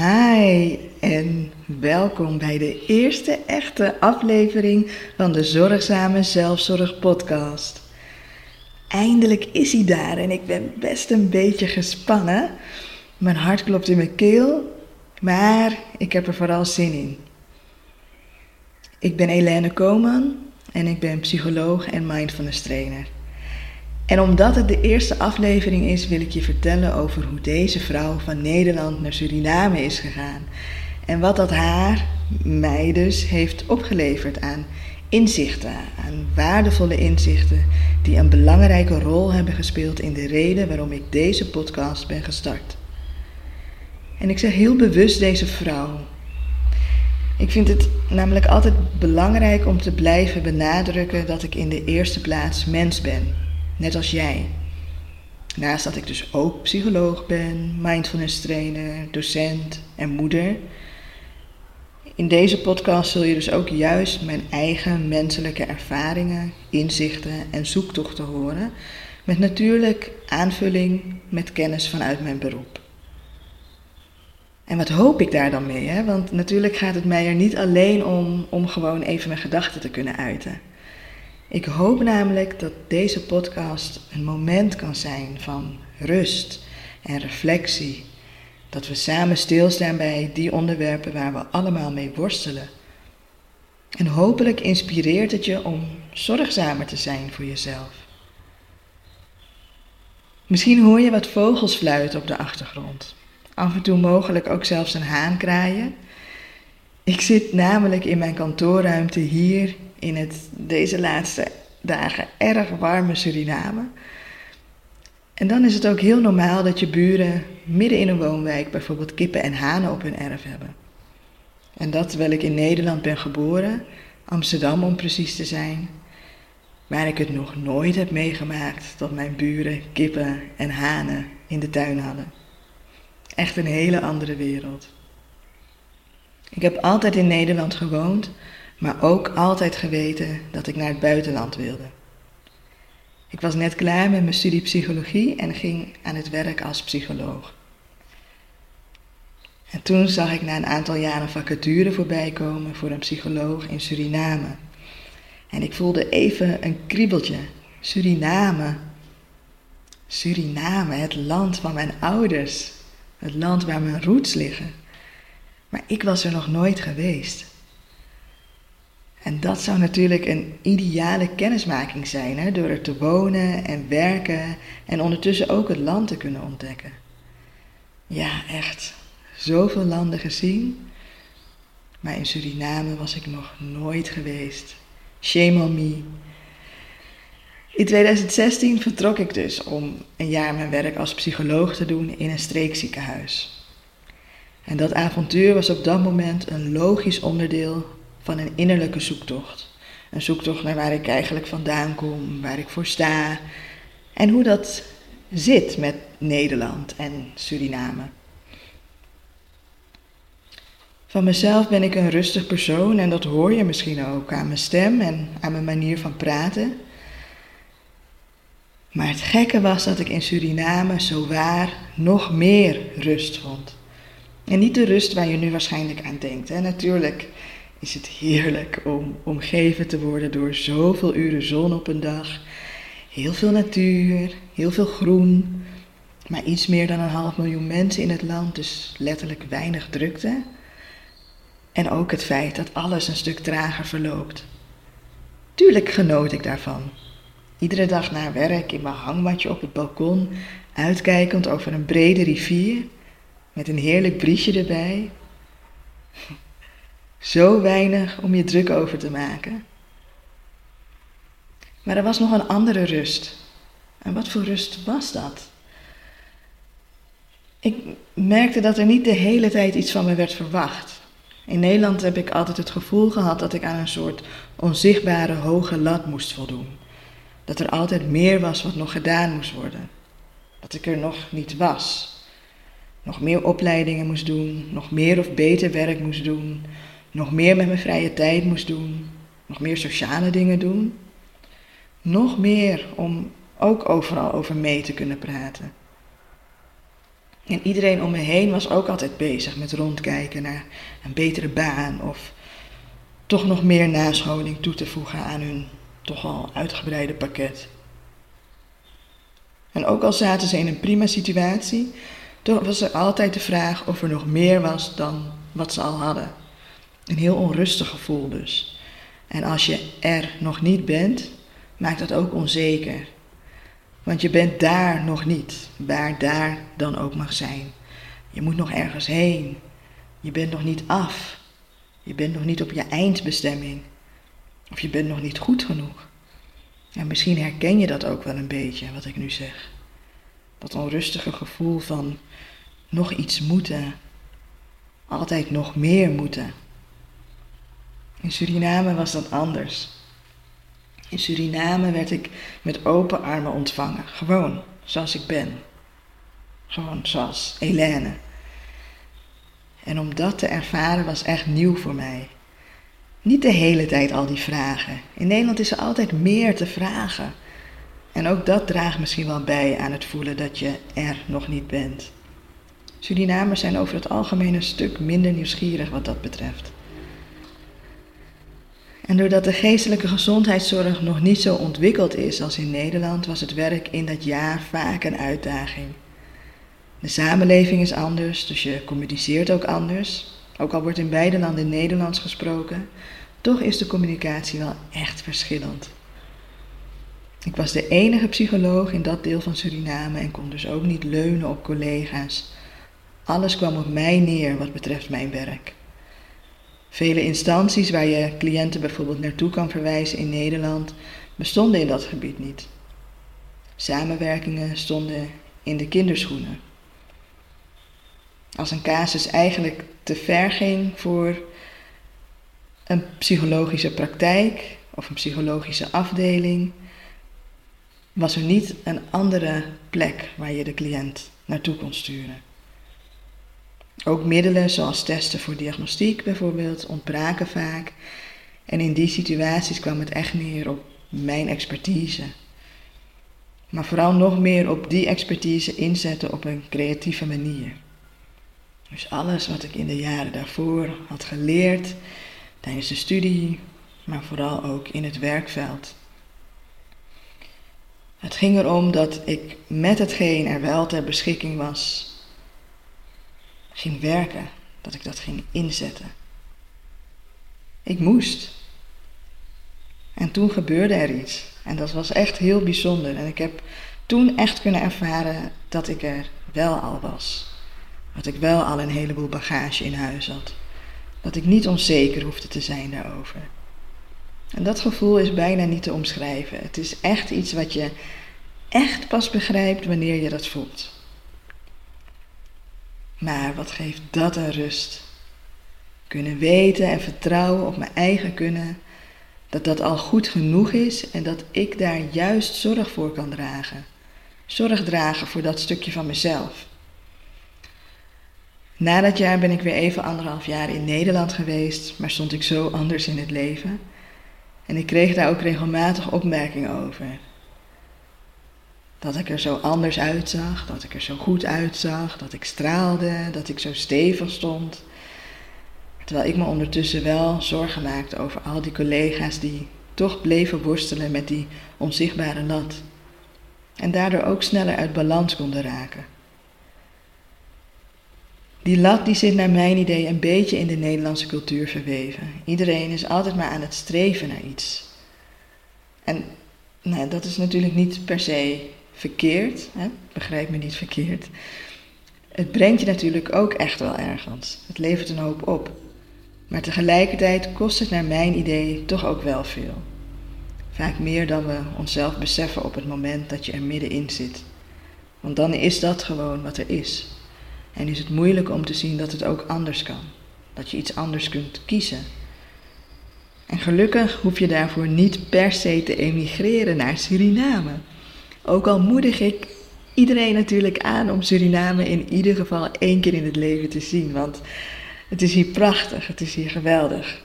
Hi en welkom bij de eerste echte aflevering van de Zorgzame Zelfzorg Podcast. Eindelijk is hij daar en ik ben best een beetje gespannen. Mijn hart klopt in mijn keel, maar ik heb er vooral zin in. Ik ben Helene Koman en ik ben psycholoog en mindfulness trainer. En omdat het de eerste aflevering is, wil ik je vertellen over hoe deze vrouw van Nederland naar Suriname is gegaan. En wat dat haar, mij dus, heeft opgeleverd aan inzichten, aan waardevolle inzichten die een belangrijke rol hebben gespeeld in de reden waarom ik deze podcast ben gestart. En ik zeg heel bewust deze vrouw. Ik vind het namelijk altijd belangrijk om te blijven benadrukken dat ik in de eerste plaats mens ben net als jij. Naast dat ik dus ook psycholoog ben, mindfulness trainer, docent en moeder. In deze podcast zul je dus ook juist mijn eigen menselijke ervaringen, inzichten en zoektochten horen, met natuurlijk aanvulling met kennis vanuit mijn beroep. En wat hoop ik daar dan mee? Hè? Want natuurlijk gaat het mij er niet alleen om om gewoon even mijn gedachten te kunnen uiten. Ik hoop namelijk dat deze podcast een moment kan zijn van rust en reflectie. Dat we samen stilstaan bij die onderwerpen waar we allemaal mee worstelen. En hopelijk inspireert het je om zorgzamer te zijn voor jezelf. Misschien hoor je wat vogels fluiten op de achtergrond. Af en toe mogelijk ook zelfs een haan kraaien. Ik zit namelijk in mijn kantoorruimte hier in het deze laatste dagen erg warme Suriname. En dan is het ook heel normaal dat je buren midden in een woonwijk bijvoorbeeld kippen en hanen op hun erf hebben. En dat terwijl ik in Nederland ben geboren, Amsterdam om precies te zijn, waar ik het nog nooit heb meegemaakt dat mijn buren kippen en hanen in de tuin hadden. Echt een hele andere wereld. Ik heb altijd in Nederland gewoond, maar ook altijd geweten dat ik naar het buitenland wilde. Ik was net klaar met mijn studie psychologie en ging aan het werk als psycholoog. En toen zag ik na een aantal jaren vacature voorbij komen voor een psycholoog in Suriname. En ik voelde even een kriebeltje. Suriname. Suriname, het land van mijn ouders. Het land waar mijn roots liggen. Maar ik was er nog nooit geweest. En dat zou natuurlijk een ideale kennismaking zijn, hè, door er te wonen en werken en ondertussen ook het land te kunnen ontdekken. Ja, echt. Zoveel landen gezien, maar in Suriname was ik nog nooit geweest. Shame on me. In 2016 vertrok ik dus om een jaar mijn werk als psycholoog te doen in een streekziekenhuis. En dat avontuur was op dat moment een logisch onderdeel van een innerlijke zoektocht. Een zoektocht naar waar ik eigenlijk vandaan kom, waar ik voor sta en hoe dat zit met Nederland en Suriname. Van mezelf ben ik een rustig persoon en dat hoor je misschien ook aan mijn stem en aan mijn manier van praten. Maar het gekke was dat ik in Suriname zo waar nog meer rust vond. En niet de rust waar je nu waarschijnlijk aan denkt. Hè. Natuurlijk is het heerlijk om omgeven te worden door zoveel uren zon op een dag. Heel veel natuur, heel veel groen, maar iets meer dan een half miljoen mensen in het land, dus letterlijk weinig drukte. En ook het feit dat alles een stuk trager verloopt. Tuurlijk genoot ik daarvan. Iedere dag na werk in mijn hangmatje op het balkon, uitkijkend over een brede rivier, met een heerlijk briesje erbij. Zo weinig om je druk over te maken. Maar er was nog een andere rust. En wat voor rust was dat? Ik merkte dat er niet de hele tijd iets van me werd verwacht. In Nederland heb ik altijd het gevoel gehad dat ik aan een soort onzichtbare hoge lat moest voldoen. Dat er altijd meer was wat nog gedaan moest worden. Dat ik er nog niet was. Nog meer opleidingen moest doen, nog meer of beter werk moest doen, nog meer met mijn vrije tijd moest doen, nog meer sociale dingen doen. Nog meer om ook overal over mee te kunnen praten. En iedereen om me heen was ook altijd bezig met rondkijken naar een betere baan of toch nog meer nascholing toe te voegen aan hun toch al uitgebreide pakket. En ook al zaten ze in een prima situatie, toch was er altijd de vraag of er nog meer was dan wat ze al hadden. Een heel onrustig gevoel dus. En als je er nog niet bent, maakt dat ook onzeker. Want je bent daar nog niet, waar daar dan ook mag zijn. Je moet nog ergens heen. Je bent nog niet af. Je bent nog niet op je eindbestemming. Of je bent nog niet goed genoeg. En misschien herken je dat ook wel een beetje, wat ik nu zeg. Dat onrustige gevoel van nog iets moeten. Altijd nog meer moeten. In Suriname was dat anders. In Suriname werd ik met open armen ontvangen. Gewoon zoals ik ben. Gewoon zoals Helene. En om dat te ervaren was echt nieuw voor mij. Niet de hele tijd al die vragen. In Nederland is er altijd meer te vragen. En ook dat draagt misschien wel bij aan het voelen dat je er nog niet bent. Surinamers zijn over het algemeen een stuk minder nieuwsgierig wat dat betreft. En doordat de geestelijke gezondheidszorg nog niet zo ontwikkeld is als in Nederland, was het werk in dat jaar vaak een uitdaging. De samenleving is anders, dus je communiceert ook anders. Ook al wordt in beide landen Nederlands gesproken, toch is de communicatie wel echt verschillend. Ik was de enige psycholoog in dat deel van Suriname en kon dus ook niet leunen op collega's. Alles kwam op mij neer wat betreft mijn werk. Vele instanties waar je cliënten bijvoorbeeld naartoe kan verwijzen in Nederland bestonden in dat gebied niet. Samenwerkingen stonden in de kinderschoenen. Als een casus eigenlijk te ver ging voor een psychologische praktijk of een psychologische afdeling, was er niet een andere plek waar je de cliënt naartoe kon sturen. Ook middelen zoals testen voor diagnostiek bijvoorbeeld ontbraken vaak. En in die situaties kwam het echt neer op mijn expertise. Maar vooral nog meer op die expertise inzetten op een creatieve manier. Dus alles wat ik in de jaren daarvoor had geleerd, tijdens de studie, maar vooral ook in het werkveld. Het ging erom dat ik met hetgeen er wel ter beschikking was, ging werken, dat ik dat ging inzetten. Ik moest. En toen gebeurde er iets. En dat was echt heel bijzonder. En ik heb toen echt kunnen ervaren dat ik er wel al was. Dat ik wel al een heleboel bagage in huis had. Dat ik niet onzeker hoefde te zijn daarover. En dat gevoel is bijna niet te omschrijven. Het is echt iets wat je echt pas begrijpt wanneer je dat voelt. Maar wat geeft dat een rust? Kunnen weten en vertrouwen op mijn eigen kunnen, dat dat al goed genoeg is en dat ik daar juist zorg voor kan dragen. Zorg dragen voor dat stukje van mezelf. Na dat jaar ben ik weer even anderhalf jaar in Nederland geweest, maar stond ik zo anders in het leven. En ik kreeg daar ook regelmatig opmerkingen over. Dat ik er zo anders uitzag, dat ik er zo goed uitzag, dat ik straalde, dat ik zo stevig stond. Terwijl ik me ondertussen wel zorgen maakte over al die collega's die toch bleven worstelen met die onzichtbare lat. En daardoor ook sneller uit balans konden raken. Die lat die zit naar mijn idee een beetje in de Nederlandse cultuur verweven. Iedereen is altijd maar aan het streven naar iets. En nou, dat is natuurlijk niet per se verkeerd, hè? begrijp me niet verkeerd. Het brengt je natuurlijk ook echt wel ergens. Het levert een hoop op. Maar tegelijkertijd kost het naar mijn idee toch ook wel veel. Vaak meer dan we onszelf beseffen op het moment dat je er middenin zit. Want dan is dat gewoon wat er is. En is het moeilijk om te zien dat het ook anders kan. Dat je iets anders kunt kiezen. En gelukkig hoef je daarvoor niet per se te emigreren naar Suriname. Ook al moedig ik iedereen natuurlijk aan om Suriname in ieder geval één keer in het leven te zien. Want het is hier prachtig, het is hier geweldig.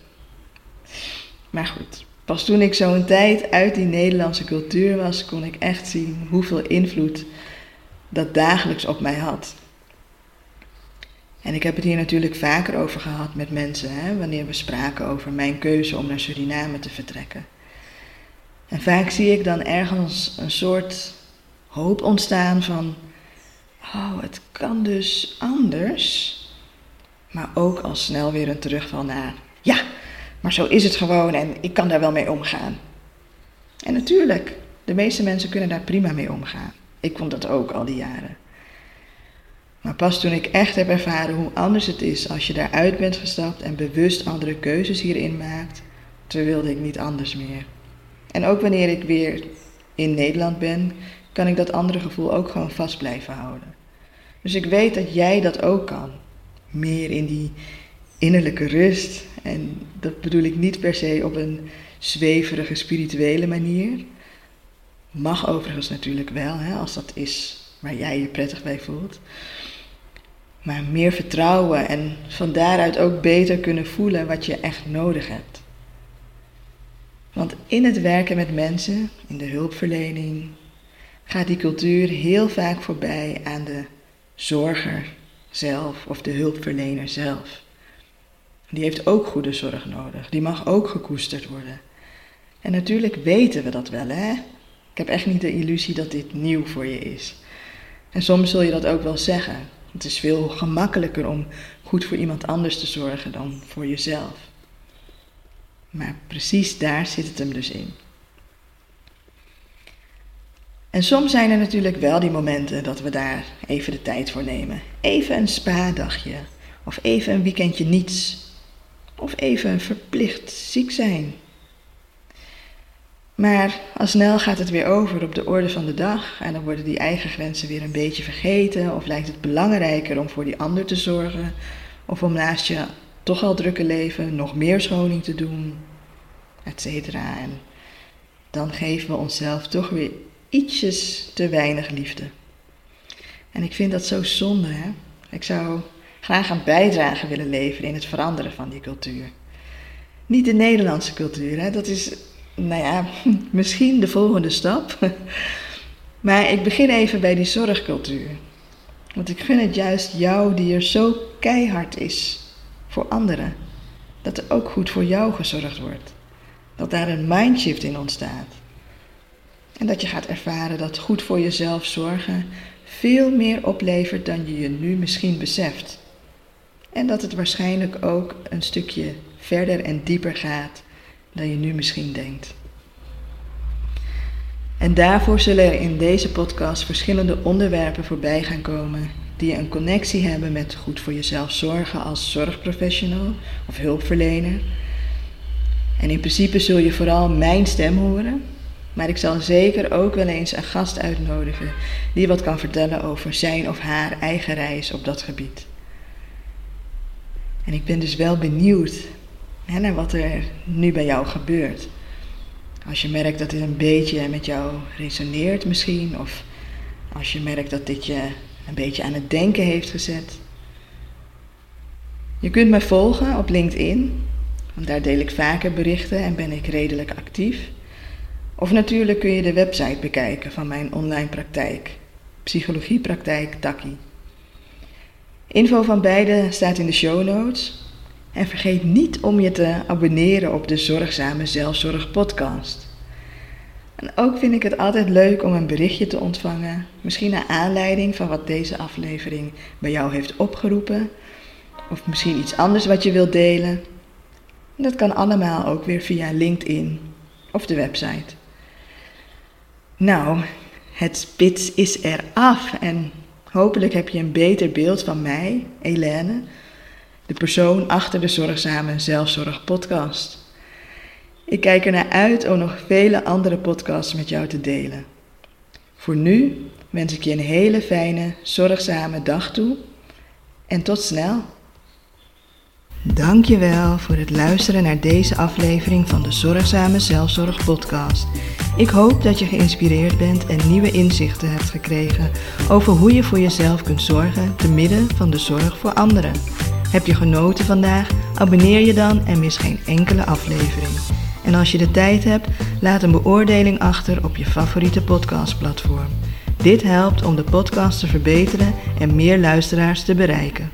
Maar goed, pas toen ik zo'n tijd uit die Nederlandse cultuur was, kon ik echt zien hoeveel invloed dat dagelijks op mij had. En ik heb het hier natuurlijk vaker over gehad met mensen, hè, wanneer we spraken over mijn keuze om naar Suriname te vertrekken. En vaak zie ik dan ergens een soort hoop ontstaan van, oh, het kan dus anders. Maar ook al snel weer een terugval naar, ja, maar zo is het gewoon en ik kan daar wel mee omgaan. En natuurlijk, de meeste mensen kunnen daar prima mee omgaan. Ik vond dat ook al die jaren. Maar pas toen ik echt heb ervaren hoe anders het is als je daaruit bent gestapt en bewust andere keuzes hierin maakt, toen wilde ik niet anders meer. En ook wanneer ik weer in Nederland ben, kan ik dat andere gevoel ook gewoon vast blijven houden. Dus ik weet dat jij dat ook kan. Meer in die innerlijke rust. En dat bedoel ik niet per se op een zweverige spirituele manier. Mag overigens natuurlijk wel, hè, als dat is waar jij je prettig bij voelt. Maar meer vertrouwen en van daaruit ook beter kunnen voelen wat je echt nodig hebt. Want in het werken met mensen, in de hulpverlening, gaat die cultuur heel vaak voorbij aan de zorger zelf of de hulpverlener zelf. Die heeft ook goede zorg nodig. Die mag ook gekoesterd worden. En natuurlijk weten we dat wel, hè? Ik heb echt niet de illusie dat dit nieuw voor je is. En soms zul je dat ook wel zeggen. Het is veel gemakkelijker om goed voor iemand anders te zorgen dan voor jezelf. Maar precies daar zit het hem dus in. En soms zijn er natuurlijk wel die momenten dat we daar even de tijd voor nemen. Even een spa-dagje. Of even een weekendje niets. Of even verplicht ziek zijn. Maar al snel gaat het weer over op de orde van de dag en dan worden die eigen grenzen weer een beetje vergeten of lijkt het belangrijker om voor die ander te zorgen of om naast je toch al drukke leven nog meer schoning te doen, et cetera. En dan geven we onszelf toch weer ietsjes te weinig liefde. En ik vind dat zo zonde, hè? Ik zou graag een bijdrage willen leveren in het veranderen van die cultuur. Niet de Nederlandse cultuur, hè? dat is, nou ja, misschien de volgende stap. Maar ik begin even bij die zorgcultuur. Want ik vind het juist jou die er zo keihard is voor anderen. Dat er ook goed voor jou gezorgd wordt. Dat daar een mindshift in ontstaat. En dat je gaat ervaren dat goed voor jezelf zorgen veel meer oplevert dan je je nu misschien beseft. En dat het waarschijnlijk ook een stukje verder en dieper gaat dan je nu misschien denkt. En daarvoor zullen er in deze podcast verschillende onderwerpen voorbij gaan komen die een connectie hebben met goed voor jezelf zorgen als zorgprofessional of hulpverlener. En in principe zul je vooral mijn stem horen, maar ik zal zeker ook wel eens een gast uitnodigen die wat kan vertellen over zijn of haar eigen reis op dat gebied. En ik ben dus wel benieuwd naar wat er nu bij jou gebeurt. Als je merkt dat dit een beetje met jou resoneert misschien, of als je merkt dat dit je een beetje aan het denken heeft gezet. Je kunt me volgen op LinkedIn, want daar deel ik vaker berichten en ben ik redelijk actief. Of natuurlijk kun je de website bekijken van mijn online praktijk, Psychologiepraktijk Taki. Info van beide staat in de show notes. En vergeet niet om je te abonneren op de Zorgzame Zelfzorg podcast. Ook vind ik het altijd leuk om een berichtje te ontvangen, misschien naar aanleiding van wat deze aflevering bij jou heeft opgeroepen, of misschien iets anders wat je wilt delen. Dat kan allemaal ook weer via LinkedIn of de website. Nou, het spits is eraf en hopelijk heb je een beter beeld van mij, Helene, de persoon achter de Zorgzame Zelfzorg podcast. Ik kijk er naar uit om nog vele andere podcasts met jou te delen. Voor nu wens ik je een hele fijne, zorgzame dag toe En tot snel! Dankjewel voor het luisteren naar deze aflevering van de Zorgzame Zelfzorg podcast. Ik hoop dat je geïnspireerd bent en nieuwe inzichten hebt gekregen over hoe je voor jezelf kunt zorgen te midden van de zorg voor anderen. Heb je genoten vandaag? Abonneer je dan en mis geen enkele aflevering. En als je de tijd hebt, laat een beoordeling achter op je favoriete podcastplatform. Dit helpt om de podcast te verbeteren en meer luisteraars te bereiken.